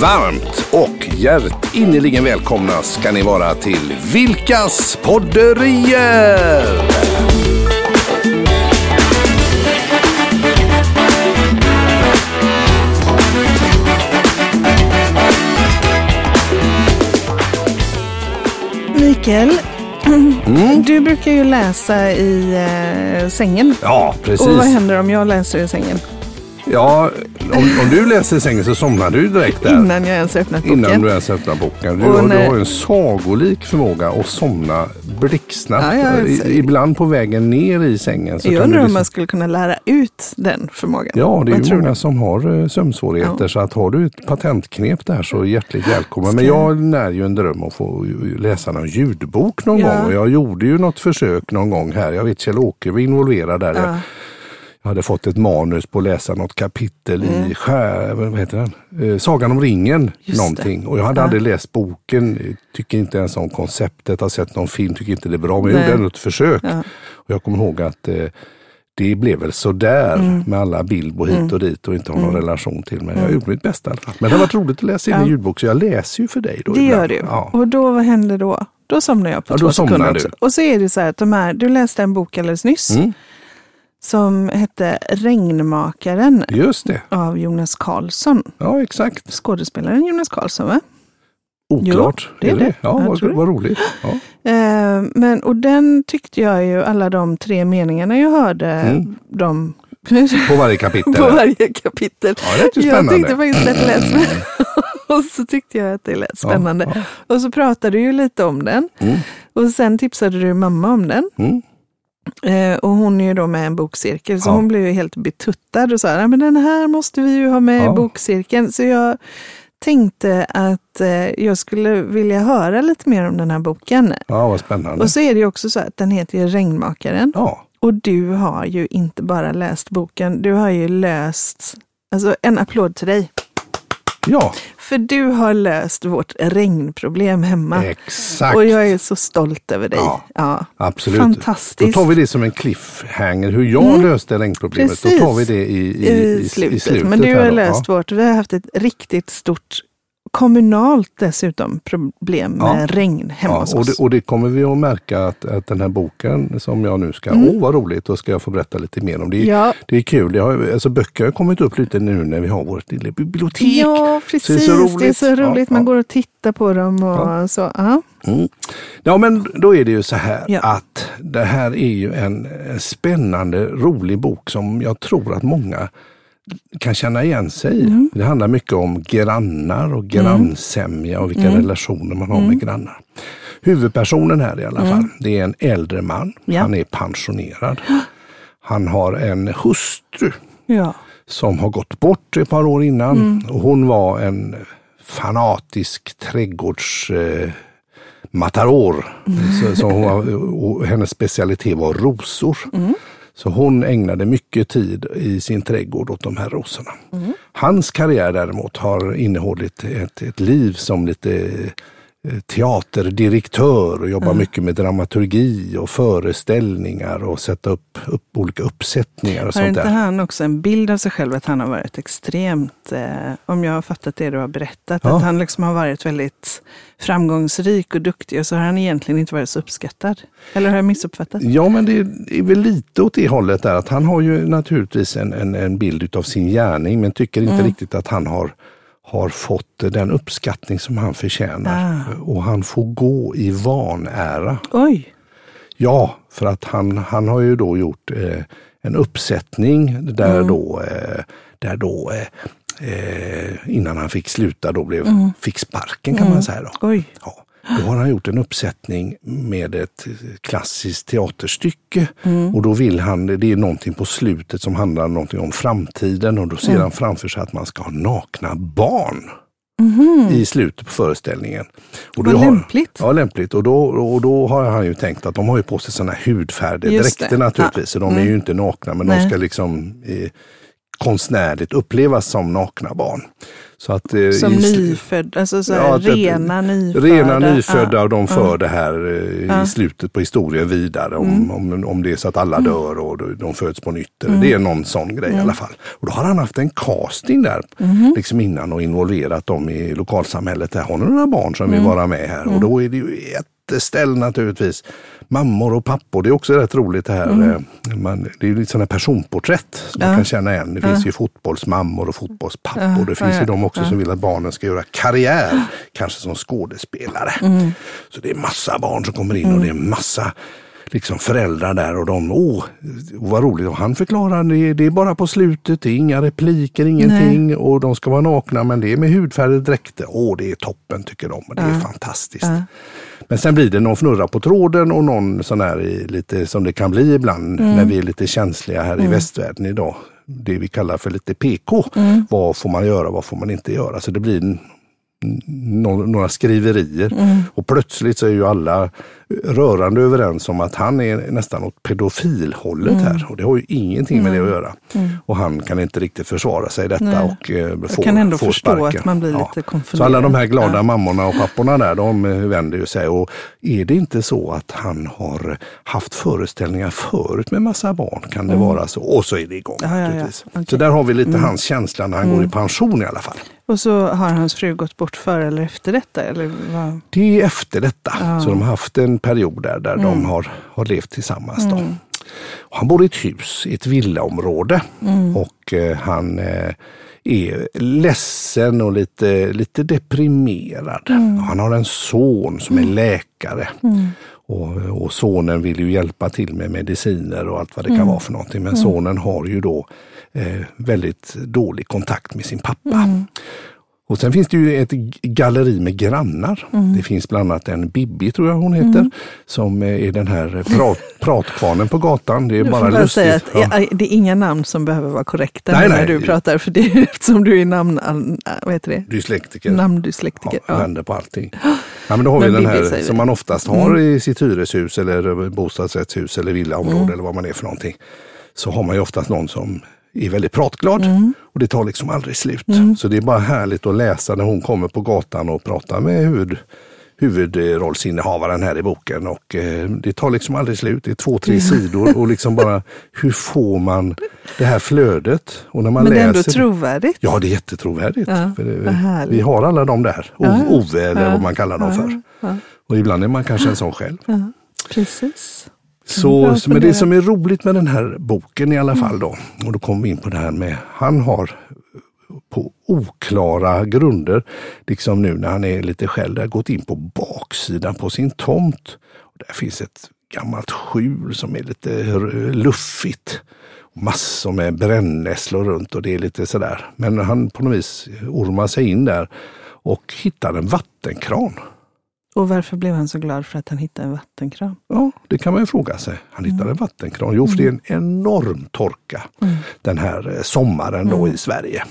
Varmt och hjärtinnerligen välkomna ska ni vara till Vilkas podderier! Mikael, du brukar ju läsa i eh, sängen. Ja, precis. Och vad händer om jag läser i sängen? Ja, om, om du läser i sängen så somnar du direkt där. Innan jag ens öppnat boken. Innan du ens öppnar boken. Du, har- du när- har ju en sagolik förmåga att somna blixtsnabbt. Ja, ja, ibland på vägen ner i sängen. Så jag undrar du om liksom- man skulle kunna lära ut den förmågan. Ja, det är ju många du? som har eh, sömnsvårigheter. Ja. Så att har du ett patentknep där så hjärtligt välkommen. Men jag när ju en dröm att få läsa någon ljudbok någon gång. Och jag gjorde ju något försök någon gång här. Jag vet Kjell-Åke var involverad där. Hade fått ett manus på att läsa något kapitel Mm. i skär, vad heter den? Eh, Sagan om ringen. Just någonting. Och jag hade Ja. aldrig läst boken. Tycker inte ens om konceptet. Har sett någon film. Tycker inte det är bra. Men jag gjorde ändå ett försök. Ja. Och jag kommer ihåg att eh, det blev väl sådär Mm. med alla Bilbo hit och dit och inte har någon relation till. Men jag gjorde mitt bästa i alla fall. Men det har varit roligt att läsa in Ja. en ljudbok så jag läser ju för dig. Då Det ibland. gör du. Ja. Och då, vad händer då? Då somnar jag på Ja, två sekunder. Och så är det så här att de här, du läste en bok alldeles nyss Mm, som hette Regnmakaren just det. av Jonas Karlsson. Ja, exakt. Skådespelaren Jonas Karlsson va? Oklart. det är det. Ja, Jag vad, det. vad roligt. Ja. Eh, men, och den tyckte jag ju, alla de tre meningarna jag hörde, Mm. de, På varje kapitel. på varje kapitel. Ja, det ju Jag spännande. tyckte faktiskt att det lät Och så tyckte jag att det lät spännande. Ja, Och så pratade du ju lite om den. Mm. Och sen tipsade du mamma om den. Mm. Eh, och hon är ju då med i en bokcirkel, så Ja. hon blev ju helt betuttad och sa, "Ja, men den här måste vi ju ha med Ja. i bokcirkeln. Så jag tänkte att eh, jag skulle vilja höra lite mer om den här boken. Ja, vad spännande. Och så är det ju också så att den heter ju Regnmakaren. Ja, Och du har ju inte bara läst boken, du har ju löst, alltså en applåd till dig. Ja För du har löst vårt regnproblem hemma. exakt. Och jag är så stolt över dig. Ja, Ja. Absolut. Fantastiskt. Då tar vi det som en cliffhanger, hur jag löste regnproblemet. Då Precis. tar vi det i, i, I, slutet. i slutet. Men du har då. löst vårt, vi har haft ett riktigt stort kommunalt dessutom problem med Ja. regn hemma Ja, hos och, oss. det, och det kommer vi att märka att, att den här boken som jag nu ska, åh vad roligt, då ska jag få berätta lite mer om. Det, är- Mm. Ja. det är kul, det har, alltså böcker har kommit upp lite nu när vi har vårt lilla bibliotek. Ja, precis. Så det är så roligt. Är så roligt. Ja, Man går och tittar på dem och Ja. så. Ja. Mm. Ja men då är det ju så här att det här är ju en spännande, rolig bok som jag tror att många kan känna igen sig i. Mm. Det handlar mycket om grannar och grannsämja och vilka Mm. relationer man har med grannar. Huvudpersonen här i alla fall, det är en äldre man. Mm. Ja. Han är pensionerad. Han har en hustru ja. som har gått bort ett par år innan. Mm. Och hon var en fanatisk trädgårds eh, matador. Så, så hon var, och hennes specialitet var rosor. Så hon ägnade mycket tid i sin trädgård åt de här rosorna. Hans karriär däremot har innehållit ett, ett liv som lite teaterdirektör och jobbar mycket med dramaturgi och föreställningar och sätta upp, upp olika uppsättningar och Har sånt inte där. han också en bild av sig själv att han har varit extremt, eh, om jag har fattat det du har berättat, Ja. att han liksom har varit väldigt framgångsrik och duktig och så har han egentligen inte varit så uppskattad. Eller har jag missuppfattat? Ja, men det är väl lite åt det hållet där att han har ju naturligtvis en, en, en bild utav sin gärning men tycker inte riktigt att han har, har fått den uppskattning som han förtjänar. Och han får gå i vanära. Oj! Ja, för att han, han har ju då gjort eh, en uppsättning där då, eh, där då eh, eh, innan han fick sluta då blev, fick sparken kan man säga. Då. Oj. Ja, då har han gjort en uppsättning med ett klassiskt teaterstycke och då vill han, det är någonting på slutet som handlar någonting om framtiden och då ser han framför sig att man ska ha nakna barn. i slutet på föreställningen. Och Vad då har- lämpligt. Ja, lämpligt. Och då, och då har han ju tänkt att de har ju på sig sådana hudfärdiga Just dräkter det. naturligtvis. Så de är ju inte nakna men de Nej. ska liksom eh, konstnärligt upplevas som nakna barn. Så att, eh, Som i- nyfödd, alltså så här, Ja, rena nyfödda. Rena nyfödda och de Ja, för det här eh, Ja. i slutet på historien vidare. Om, Mm. om, om det är så att alla dör och de- de föds på nytt. eller Det är någon sån grej Mm. i alla fall. Och då har han haft en casting där Mm-hmm. liksom innan och involverat dem i lokalsamhället. Där har ni några barn som Mm. vill vara med här? Och då är det ju jätteställ naturligtvis. Mammor och pappor, det är också rätt roligt det här. eh, Man, det är lite sådana personporträtt som man Mm. Ja. kan känna igen. Det finns ju fotbollsmammor och fotbollspappor. Ja, Det finns ja, ju ja. de också som vill att barnen ska göra karriär, kanske som skådespelare. Mm. Så det är massa barn som kommer in och det är massa liksom föräldrar där och de, åh, vad roligt. Och han förklarar, det, det är bara på slutet, det är inga repliker, ingenting. Och de ska vara nakna men det är med hudfärgade dräkter. Åh, det är toppen tycker de och det är fantastiskt. Ja. Men sen blir det någon fnurra på tråden och någon sån här i lite som det kan bli ibland Mm. när vi är lite känsliga här i västvärlden idag. Det vi kallar för lite PK. Mm. Vad får man göra, vad får man inte göra? Så det blir några skriverier. Mm. Och plötsligt så är ju alla rörande överens om att han är nästan åt pedofilhållet Mm. här. Och det har ju ingenting med det att göra. Och han kan inte riktigt försvara sig i detta Nej. och eh, får, kan ändå förstå sparken. att man blir lite Så konfunderad. alla de här glada Ja. mammorna och papporna där, de eh, vänder ju sig. Och är det inte så att han har haft föreställningar förut med massa barn? Kan det vara så? Och så är det igång Mm. Ja, ja, ja. Mm. Så där har vi lite hans känsla när han går i pension i alla fall. Och så har hans fru gått bort före eller efter detta? Eller vad? Det är efter detta. Ja. Mm. Så de har haft en period där, där de har, har levt tillsammans. Då. Och han bor i ett hus, i ett villaområde. Mm. Och eh, han eh, är ledsen och lite, lite deprimerad. Mm. Han har en son som är läkare. Och, och sonen vill ju hjälpa till med mediciner och allt vad det Mm. kan vara för någonting. Men sonen har ju då eh, väldigt dålig kontakt med sin pappa. Mm. Och sen finns det ju ett galleri med grannar. Mm. Det finns bland annat en Bibi, tror jag hon heter, som eh, är den här prat, pratkvarnen på gatan. Det är bara lustigt. säga att Ja. det är inga namn som behöver vara korrekta Nej, när nej. du pratar. För det är eftersom du är namn, vad heter det? Dyslektiker. namndyslektiker. Ja, vänder på allting. Ja, men då har vi Men den Bibi här vi. Mm. som man oftast har i sitt hyreshus eller bostadsrättshus eller villaområde Mm. eller vad man är för någonting. Så har man ju oftast någon som är väldigt pratglad Mm. och det tar liksom aldrig slut. Så det är bara härligt att läsa när hon kommer på gatan och pratar med huvud, huvudrollsinnehavaren här i boken. Och eh, det tar liksom aldrig slut. Det är två, tre sidor och liksom bara hur får man det här flödet? Och när man Men det är ändå läser trovärdigt. Ja, det är jättetrovärdigt. Ja, det, vi har alla de där, O- Ove eller ja, vad man kallar dem ja, för. Och ibland är man kanske en sån själv. Precis. Så, bra men det som är roligt med den här boken i alla fall då, och då kommer vi in på det här med, han har på oklara grunder, liksom nu när han är lite själv, där, gått in på baksidan på sin tomt. Och där finns ett gammalt skjul som är lite luffigt. Massor med brännässlor runt och det är lite sådär. Men han på något vis ormar sig in där och hittar en vattenkran. Och varför blev han så glad för att han hittade en vattenkran? Ja, det kan man ju fråga sig. Han hittade en vattenkran. Jo, för det är en enorm torka den här eh, sommaren då i Sverige.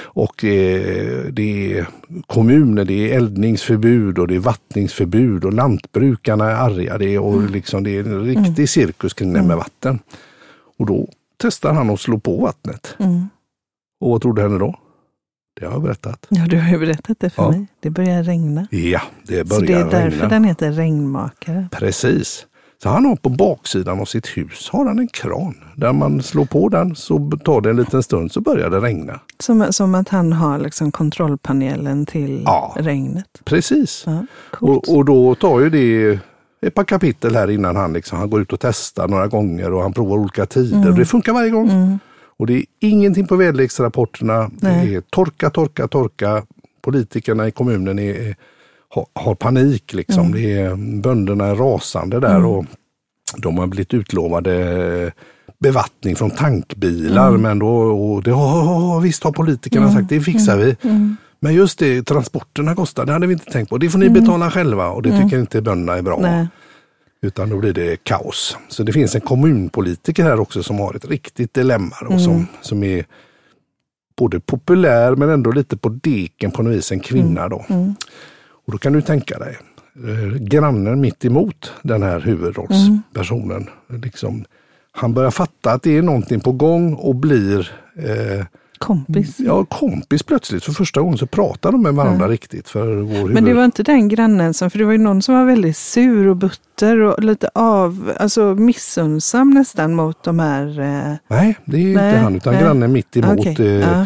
Och eh, det är kommuner, det är eldningsförbud och det är vattningsförbud och lantbrukarna är arga. Det är, och liksom, det är en riktig cirkus kring det med vatten. Och då testar han att slå på vattnet. Mm. Och vad tror du händer då? Det har jag berättat. Ja, du har ju berättat det för Ja. mig. Det börjar regna. Ja, det börjar Så det är därför regna. den heter Regnmakare. Precis. Så han har på baksidan av sitt hus har han en kran. Där man slår på den så tar det en liten stund så börjar det regna. Som, som att han har liksom kontrollpanelen till Ja. regnet. Precis. Ja. Och, och då tar ju det ett par kapitel här innan han, liksom, han går ut och testar några gånger och han provar olika tider. Det funkar varje gång. Och det är ingenting på väderleksrapporterna. Det Nej. är torka, torka, torka. Politikerna i kommunen är, har, har panik. Liksom. Det är, bönderna är rasande där. och De har blivit utlovade bevattning från tankbilar. Men då, och det har, visst har politikerna sagt, det fixar vi. Men just det, transporterna kostar, det hade vi inte tänkt på. Det får ni betala själva och det tycker inte bönderna är bra. Nej. Utan då blir det kaos. Så det finns en kommunpolitiker här också som har ett riktigt dilemma. Och som, som är både populär men ändå lite på deken på något vis, en kvinna. Då. Och då kan du tänka dig, eh, grannen mitt emot den här huvudrollspersonen. Liksom, han börjar fatta att det är någonting på gång och blir eh, Kompis. ja, kompis plötsligt. För första gången så pratar de med varandra riktigt. För vår Men det huvud- var inte den grannen som, för det var ju någon som var väldigt sur och butter och lite av, alltså missunnsam nästan mot de här. Eh, Nej, det är Nej, inte han, utan nej. grannen mitt emot. okej, eh, ja.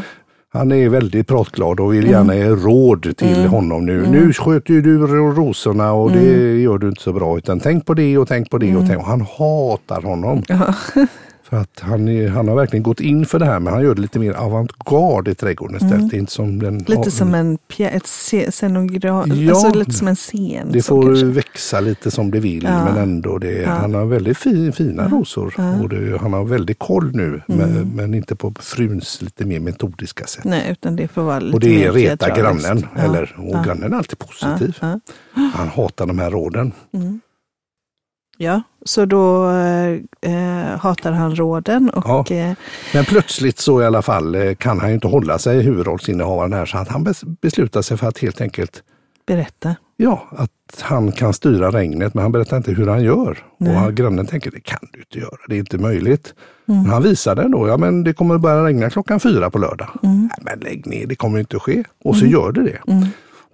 Han är väldigt pratglad och vill gärna ge råd till honom nu. Nu sköter ju du ro- rosorna och det gör du inte så bra. Utan tänk på det och tänk på det. Och, tänk. och han hatar honom. Ja. Att han, är, han har verkligen gått in för det här men han gör det lite mer avantgarde i trädgården istället. Är inte som den, Lite som en ett scenograf, Ja. alltså lite som en scen. det får kanske. växa lite som det vill Ja. men ändå. Det, Han har väldigt fin, fina rosor och det, han har väldigt koll nu. Mm. Men, men inte på fruns lite mer metodiska sätt. Nej, utan det får vara lite Och det är reta grannen. Ja. Eller, och grannen är alltid positiv. Ja. Han hatar de här råden. Ja, så då eh, hatar han råden och Ja. eh, Men plötsligt så i alla fall eh, kan han ju inte hålla sig huvudrollsinnehavaren här så att han bes- beslutar sig för att helt enkelt berätta. Ja, att han kan styra regnet men han berättar inte hur han gör. Nej. Och grannen tänker det kan du inte göra, det är inte möjligt. Men han visar det ändå, ja men det kommer börja regna klockan fyra på lördag. Nej, men lägg ner, det kommer inte att ske. Och så gör det det.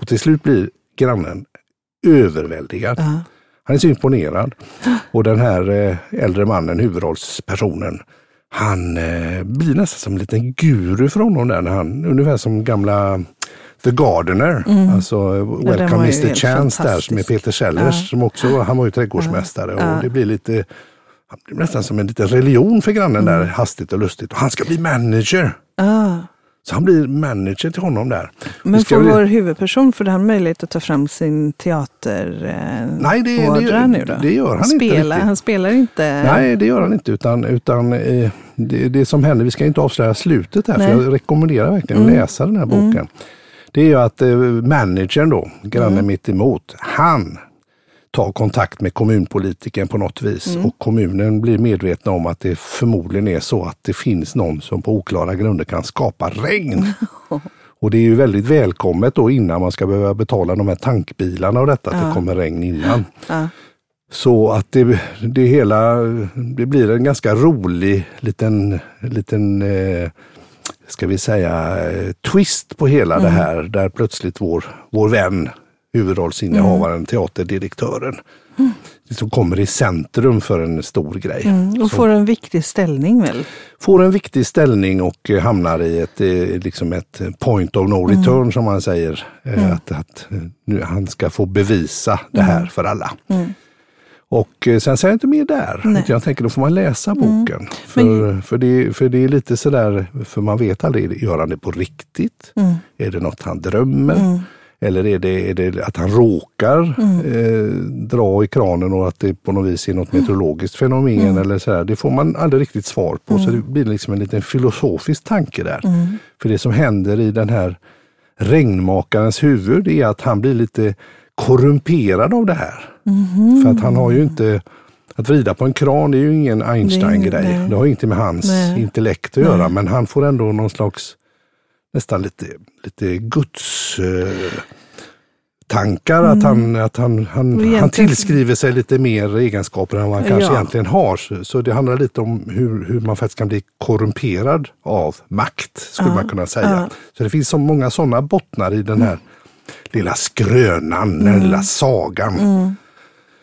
Och till slut blir grannen överväldigad. Ja. Han är så imponerad. Och den här eh, äldre mannen, huvudrollspersonen, han eh, blir nästan som en liten guru för honom där. När han, ungefär som gamla The Gardener, alltså eh, Welcome Mr Chance där med Peter Sellers. Ja. Som också, han var ju trädgårdsmästare Ja. och det blir lite han blir nästan som en liten religion för grannen där, hastigt och lustigt. Och han ska bli manager. Ah. Så han blir manager till honom där. Men får bli- vår huvudperson, får han möjlighet att ta fram sin teater eh, Nej, det- det- nu då? det gör han inte Spela, riktigt. Han spelar inte? Nej, det gör han inte. Utan, utan eh, det, det som händer, vi ska inte avslöja slutet här, Nej. för jag rekommenderar verkligen att läsa den här boken. Det är ju att eh, managern då, grannen mitt emot, han tar kontakt med kommunpolitiken på något vis och kommunen blir medvetna om att det förmodligen är så att det finns någon som på oklara grunder kan skapa regn. Och det är ju väldigt välkommet då innan man ska behöva betala de här tankbilarna och detta, att det kommer regn innan. Ja. Så att det, det hela, det blir en ganska rolig liten, liten eh, ska vi säga, eh, twist på hela det här. Där plötsligt vår, vår vän, huvudrollsinnehavaren, teaterdirektören, som kommer i centrum för en stor grej. Mm, och får en viktig ställning väl? får en viktig ställning och eh, hamnar i ett, eh, liksom ett point of no return som man säger. Eh, Att, att eh, nu, han ska få bevisa det här för alla. Och sen säger jag inte mer där. Nej. Jag tänker då får man läsa boken. För, för, det, för det är lite sådär, för man vet aldrig, gör han det på riktigt? Är det något han drömmer? Eller är det, är det att han råkar eh, dra i kranen och att det på något vis är något meteorologiskt fenomen? Eller så här. Det får man aldrig riktigt svar på. Så det blir liksom en liten filosofisk tanke där. För det som händer i den här regnmakarens huvud är att han blir lite korrumperad av det här. För att han har ju inte att vrida på en kran det är ju ingen Einstein-grej. nej. Det har inte med hans Nej. intellekt att göra. Men han får ändå någon slags nästan lite, lite guds tankar. Att, han, att han, han, han tillskriver sig lite mer egenskaper än vad han kanske Ja. egentligen har. Så, så det handlar lite om hur, hur man faktiskt kan bli korrumperad av makt, skulle man kunna säga. ja. Så det finns så många sådana bottnar i den här lilla skrönan, den lilla sagan.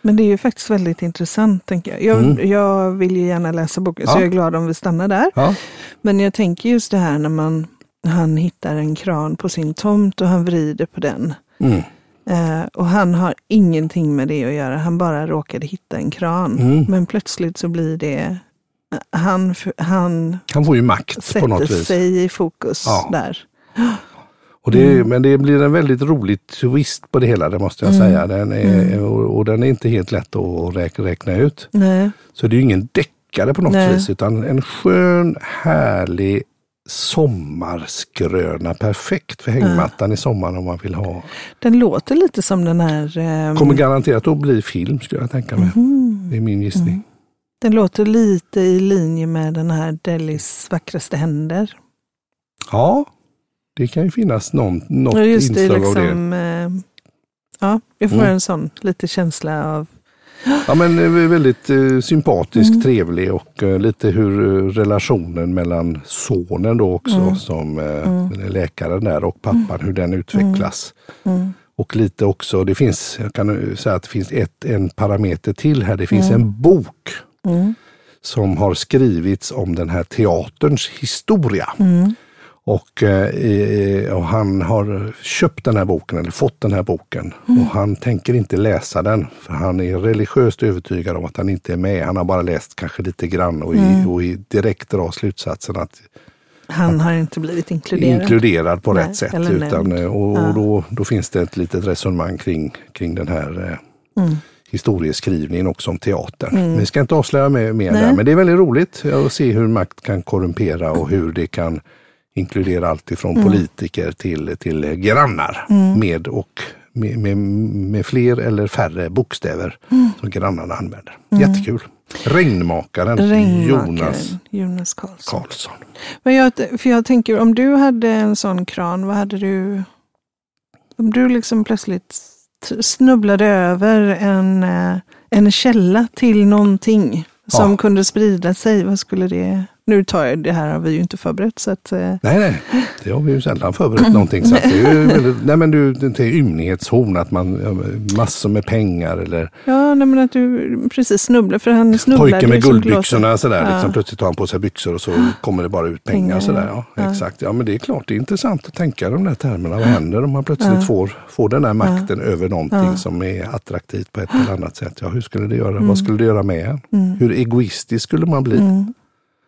Men det är ju faktiskt väldigt intressant. tänker Jag Jag, jag vill ju gärna läsa boken, så Mm. Ja. jag är glad om vi stannar där. Ja. Men jag tänker just det här när man, han hittar en kran på sin tomt och han vrider på den. Mm. Eh, och han har ingenting med det att göra, han bara råkade hitta en kran. Mm. Men plötsligt så blir det, han, han Han får ju makt på något sätter vis. sig i fokus Ja. där. Och det, Men det blir en väldigt rolig twist på det hela, det måste jag säga. Den är, och, och den är inte helt lätt att räkna, räkna ut. Nej. Så det är ju ingen deckare på något Nej. vis, utan en skön, härlig sommarskröna. Perfekt för hängmattan i sommar om man vill ha. Den låter lite som den här, ehm, Kommer garanterat att bli film skulle jag tänka mig. Mhm. Det är min gissning. den låter lite i linje med den här Delis vackraste händer. Ja, det kan ju finnas någon, något Ja, just det, inslag av det. liksom, eh, ja, jag får Mm. en sån lite känsla av Ja men eh, väldigt eh, sympatisk, trevlig och eh, lite hur eh, relationen mellan sonen då också som eh, läkaren där och pappan, hur den utvecklas. Och lite också, det finns, jag kan eh, säga att det finns ett, en parameter till här. Det finns en bok som har skrivits om den här teaterns historia. Och, eh, och han har köpt den här boken, eller fått den här boken. Och han tänker inte läsa den, för han är religiöst övertygad om att han inte är med. Han har bara läst kanske lite grann och, i, och i direkt drar slutsatsen att Han har inte blivit inkluderad. inkluderad på Nej, rätt sätt. Utan, eh, och, Ja. och då, då finns det ett litet resonemang kring, kring den här eh, Mm. historieskrivningen också om teatern. Vi ska inte avslöja mer, mer där, men det är väldigt roligt att se hur makt kan korrumpera och hur det kan inkludera allt ifrån Mm. politiker till, till grannar med, och, med, med, med fler eller färre bokstäver Mm. som grannarna använder. Jättekul. Regnmakaren, Regnmakaren Jonas Jonas Karlsson. Karlsson. Men jag, för jag tänker, om du hade en sån kran, vad hade du... Om du liksom plötsligt snubblade över en, eh, en källa till någonting som Ja. kunde sprida sig, vad skulle det... Nu tar jag det här har vi ju inte förberett så att... eh, Nej, nej, det har vi ju sällan förberett någonting. Så det är ju väldigt, nej men du, det är ymnighetshorn, att man massor med pengar eller Ja, nej, men att du precis snubblade, för han snubblade pojken med guldbyxorna sådär. Ja. Liksom, plötsligt tar han på sig byxor och så kommer det bara ut pengar. Pengar, sådär, ja, ja. Exakt. Ja, men det är klart, det är intressant att tänka de där termerna. Vad händer om man plötsligt Ja. får, får den här makten över någonting som är attraktivt på ett eller annat sätt? Ja, hur skulle det göra? Vad skulle det göra med en? Hur egoistisk skulle man bli? Mm.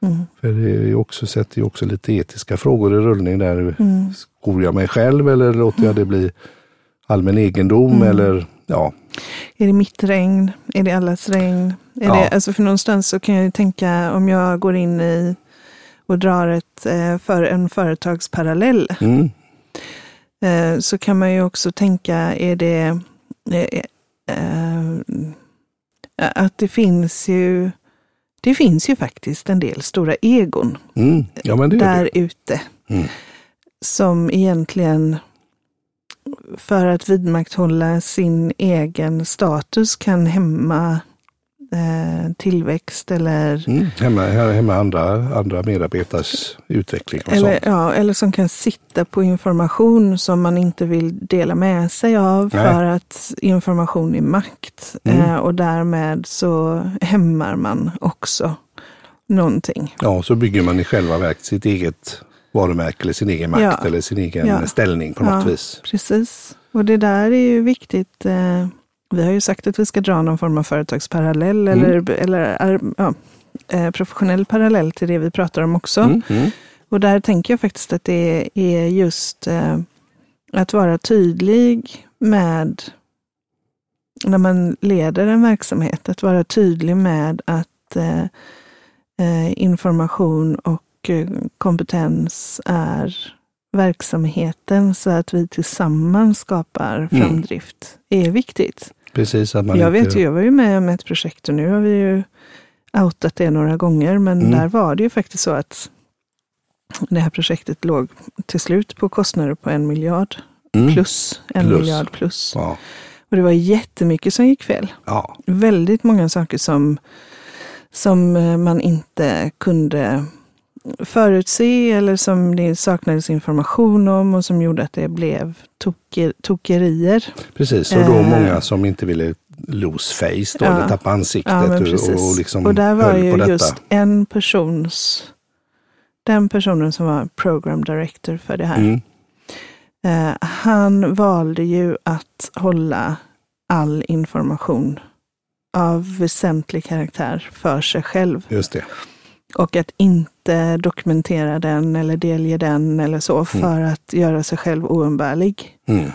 Mm. För det är också, sätter ju också lite etiska frågor i rullning där. Mm. Skor jag mig själv eller låter jag det bli allmän egendom? Mm. Eller ja, Är det mitt regn? Är det allas regn? Är Ja. det, alltså för någonstans så kan jag ju tänka om jag går in i och drar ett, eh, för en företagsparallell mm, eh, så kan man ju också tänka, är det eh, att det finns ju det finns ju faktiskt en del stora egon mm, ja där ute Mm. som egentligen för att vidmakthålla sin egen status kan hämma eh, tillväxt eller, Mm, hemma, hemma andra, andra medarbetares utveckling och eller, sånt. ja, eller som kan sitta på information som man inte vill dela med sig av Nej. för att information är makt. Mm. Eh, och därmed så hämmar man också någonting. Ja, så bygger man i själva verket sitt eget varumärke eller sin egen makt Ja. eller sin egen Ja. ställning på något Ja. vis. Precis. Och det där är ju viktigt. Eh, vi har ju sagt att vi ska dra någon form av företagsparallell Mm. eller, eller ja, eh, professionell parallell till det vi pratar om också. Mm, mm, Och där tänker jag faktiskt att det är just eh, att vara tydlig med när man leder en verksamhet, att vara tydlig med att eh, information och kompetens är verksamheten så att vi tillsammans skapar Mm. framdrift är viktigt. Precis, att man Jag inte... vet ju, jag var ju med om ett projekt och nu har vi ju outat det några gånger, men Mm. där var det ju faktiskt så att det här projektet låg till slut på kostnader på en miljard Mm. plus. En Plus. miljard plus. Ja, Och det var jättemycket som gick fel. ja, Väldigt många saker som, som eh, man inte kunde förutse eller som det saknades information om och som gjorde att det blev toker, tokerier. precis. Och då Eh. många som inte ville lose face då, Ja. eller tappa ansiktet Ja, och, och liksom och där var ju just en persons, den personen som var program director för det här. Mm. Eh, han valde ju att hålla all information av väsentlig karaktär för sig själv. Just det. Och att inte dokumentera den eller delge den eller så för att göra sig själv oumbärlig. Mm.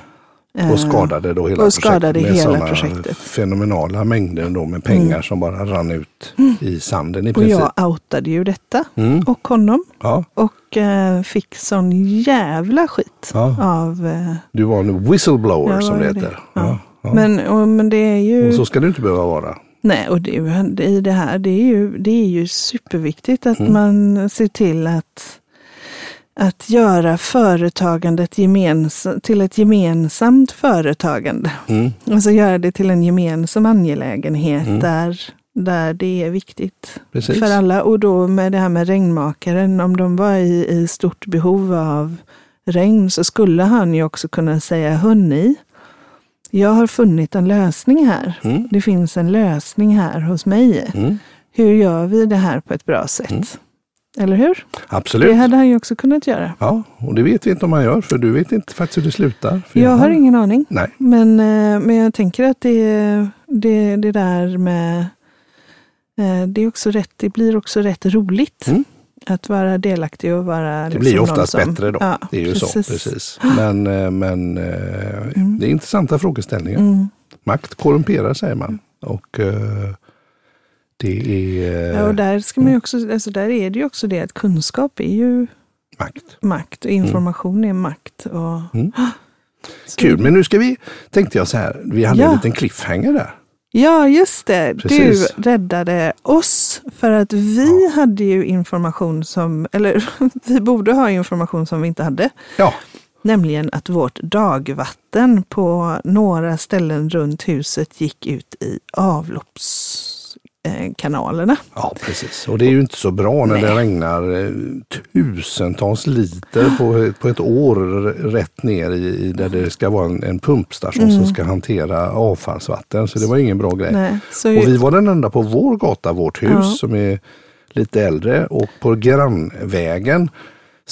Eh, Och skadade då hela och skadade projektet med hela projektet. fenomenala mängder då med pengar som bara rann ut i sanden i Och princip. jag outade ju detta Mm. och honom. Ja, Och eh, fick sån jävla skit Ja. av... Eh, du var en whistleblower Jag som var det heter. Ja. Men, och, men det är ju... Och så ska det inte behöva vara. Nej, och det, i det här, det är ju, det är ju superviktigt att Mm. man ser till att att göra företagandet till ett gemensamt företagande. Mm. Alltså göra det till en gemensam angelägenhet Mm. där, där det är viktigt Precis. för alla. Och då med det här med regnmakaren, om de var i, i stort behov av regn så skulle han ju också kunna säga, hörni, jag har funnit en lösning här. Mm. Det finns en lösning här hos mig. Mm. Hur gör vi det här på ett bra sätt? Mm. Eller hur? Absolut. Det hade han ju också kunnat göra. Ja, och det vet vi inte om han gör, för du vet inte faktiskt hur det slutar. För Jag har ingen aning. Nej, Men, eh, men jag tänker att det, det, det där med eh, det, är också rätt, det blir också rätt roligt Mm. Att vara delaktig och vara... det liksom blir ju någon oftast som- bättre då. Ja, det är ju så. Precis. Men, eh, men eh, det är intressanta frågeställningar. Mm. Makt korrumperar säger man. Och eh, det är Ja, och där, ska man ju också, alltså där är det ju också det att kunskap är ju makt. makt och information är makt. Och, Mm. Kul, men nu ska vi, tänkte jag så här, vi hade Ja. en liten cliffhanger där. Ja, just det. Precis. Du räddade oss för att vi hade ju information som, eller vi borde ha information som vi inte hade. Ja, Nämligen att vårt dagvatten på några ställen runt huset gick ut i avloppskanalerna. ja precis. Och det är ju inte så bra när det Nej. regnar eh, tusentals liter på, på ett år rätt ner i, där det ska vara en, en pumpstation som ska hantera avfallsvatten. Så det var ingen bra grej. Mm. Nej, så Och vi var den enda på vår gata, vårt hus Ja. som är lite äldre och på grannvägen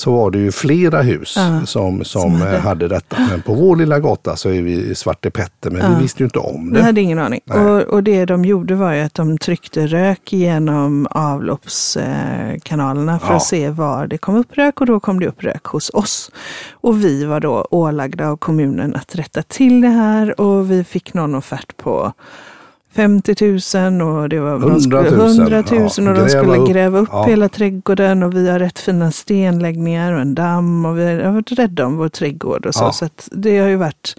så var det ju flera hus Ja, som, som, som hade- hade. hade detta. Men på vår lilla gata så är vi Svarte Petter, men Ja. vi visste ju inte om vi det. hade ingen aning. Och, och det de gjorde var ju att de tryckte rök genom avloppskanalerna för Ja. att se var det kom upp rök och då kom det upp rök hos oss. Och vi var då ålagda av kommunen att rätta till det här och vi fick någon offert på 50 000 och det var 100 000, 100 000 ja. och de skulle upp, gräva upp ja. hela trädgården och vi har rätt fina stenläggningar och en damm och vi har varit rädda om vår trädgård och så. Ja. Så det har ju varit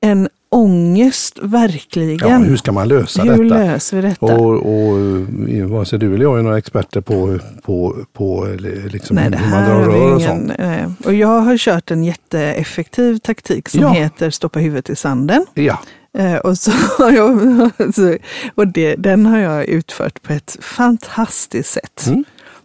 en ångest, verkligen. Ja, hur ska man lösa Hur detta? löser vi detta? Och, och eh, vare sig du eller jag är några experter på, på, på eh, liksom Nej, hur man drar rör och sånt. nej. Och jag har kört en jätteeffektiv taktik som Ja. heter stoppa huvudet i sanden. Ja, Eh, och så jag, och det, den har jag utfört på ett fantastiskt sätt. Mm.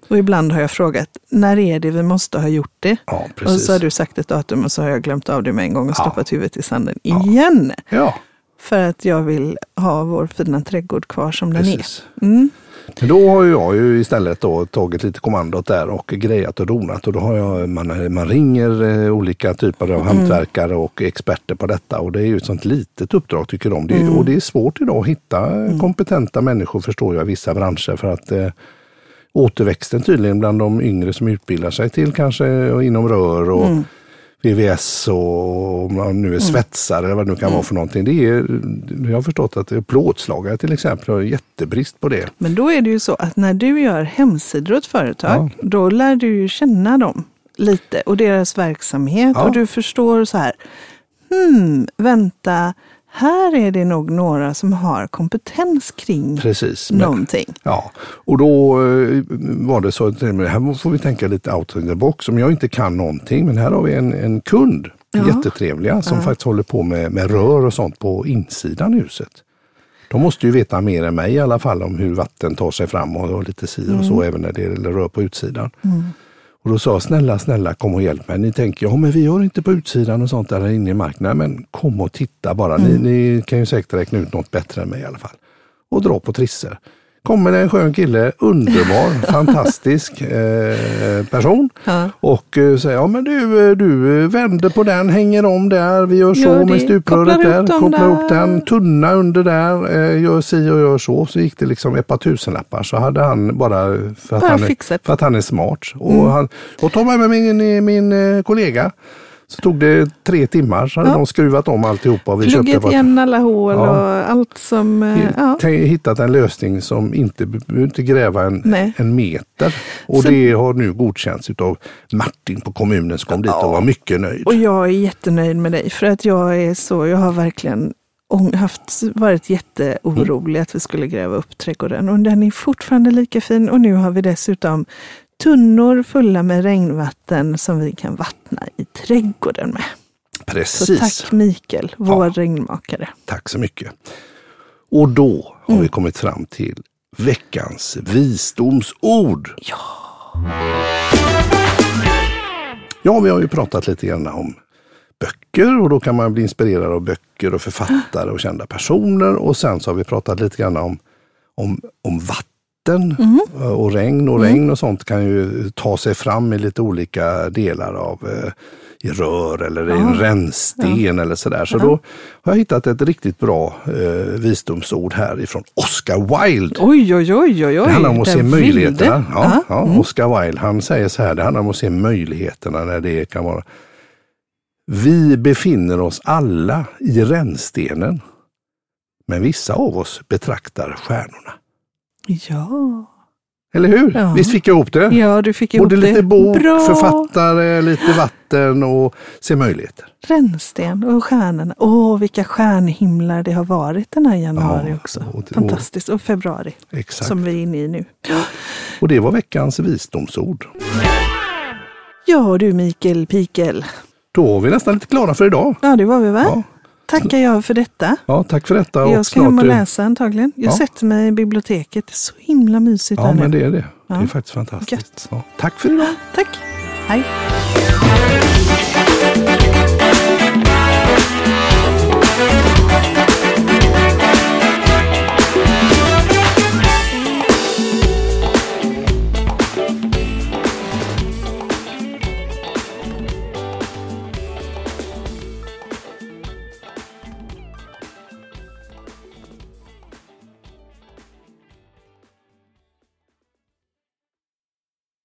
Och ibland har jag frågat, när är det vi måste ha gjort det? ja Och så har du sagt ett datum och så har jag glömt av det med en gång och Ja. stoppat huvudet i sanden igen. Ja, För att jag vill ha vår fina trädgård kvar som den precis. är. Mm. Då har jag ju istället då tagit lite kommandot där och grejat och donat och då har jag, man, man ringer eh, olika typer Mm. av hantverkare och experter på detta och det är ju ett sånt litet uppdrag tycker de. Det, Mm. Och det är svårt idag att hitta kompetenta människor förstår jag i vissa branscher för att eh, återväxten tydligen bland de yngre som utbildar sig till kanske inom rör och Mm. VVS och om man nu är svetsare eller vad det nu kan vara för någonting. Det är, jag har förstått att plåtslagare till exempel har jättebrist på det. Men då är det ju så att när du gör hemsidor åt företag, Ja. då lär du ju känna dem lite och deras verksamhet Ja. och du förstår så här, hmm, vänta, här är det nog några som har kompetens kring Precis. Men, någonting. ja, och då eh, var det så att här får vi tänka lite out of the box. Om jag inte kan någonting, men här har vi en, en kund, Ja. jättetrevliga, som faktiskt håller på med, med rör och sånt på insidan i huset. De måste ju veta mer än mig i alla fall om hur vatten tar sig fram och, och lite si och så även när det gäller rör på utsidan. Och då sa jag, snälla, snälla kom och hjälp mig. Ni tänker, ja men vi gör inte på utsidan och sånt där inne i marknaden. Men kom och titta bara. Ni, ni kan ju säkert räkna ut något bättre än mig i alla fall. Och dra på trisser. Kommer en skön kille, underbar, fantastisk eh, person. Ja. Och eh, säger, ja men du, eh, du vänder på den, hänger om där, vi gör så Gör med stupröret där, kopplar upp den, tunna under där, eh, gör si och gör så. Så gick det liksom ett par tusenlappar. Så hade han bara, för att, Bara han, är, för att han är smart. Och, Mm. han, och ta med mig min, min kollega. Så tog det tre timmar så hade Ja. de skruvat om alltihopa. Vi köpte Pluggat bara- igen alla hål Ja. och allt som... eh, Ja. Hittat en lösning som inte behöver inte gräva en, Nej. en meter. Och Så- det har nu godkänts av Martin på kommunen som kom dit och var mycket nöjd. Och jag är jättenöjd med dig för att jag är så, jag har verkligen haft, varit jätteorolig att vi skulle gräva upp trädgården och den är fortfarande lika fin och nu har vi dessutom tunnor fulla med regnvatten som vi kan vattna i trädgården med. Precis. Så tack Mikael, vår Ja. regnmakare. Tack så mycket. Och då har Mm. vi kommit fram till veckans visdomsord. Ja. Ja, vi har ju pratat lite grann om böcker och då kan man bli inspirerad av böcker och författare och kända personer. Och sen så har vi pratat lite grann om, om, om vatten och regn. Och regn och sånt kan ju ta sig fram i lite olika delar av eh, i rör eller i en rännsten eller sådär. Så då har jag hittat ett riktigt bra eh, visdomsord här ifrån Oscar Wilde. Oj, oj, oj, oj. Det handlar om att se möjligheterna. Ja, Ja. ja, Oscar Wilde han säger så här, det handlar om att se möjligheterna när det kan vara. Vi befinner oss alla i rännstenen. Men vissa av oss betraktar stjärnorna. Ja. Eller hur? Ja. Visst fick jag ihop det? ja, du fick ihop Både det. lite bok, Bra. författare, lite vatten och se möjligheter. Rännsten och stjärnorna. Åh, vilka stjärnhimlar det har varit den här januari Ja, också. och det- Fantastiskt. Och februari, Exakt. som vi är inne i nu. Och det var veckans visdomsord. Ja du Mikael Pikel. Då är vi nästan lite klara för idag. Ja, det var vi va? Ja. Tackar jag för detta. Ja, tack för detta. jag ska hem och läsa antagligen. Jag Ja. sätter mig i biblioteket. Det är så himla mysigt Ja, men det är det. Det är Ja. faktiskt fantastiskt. Ja, tack för idag. Tack. Hej.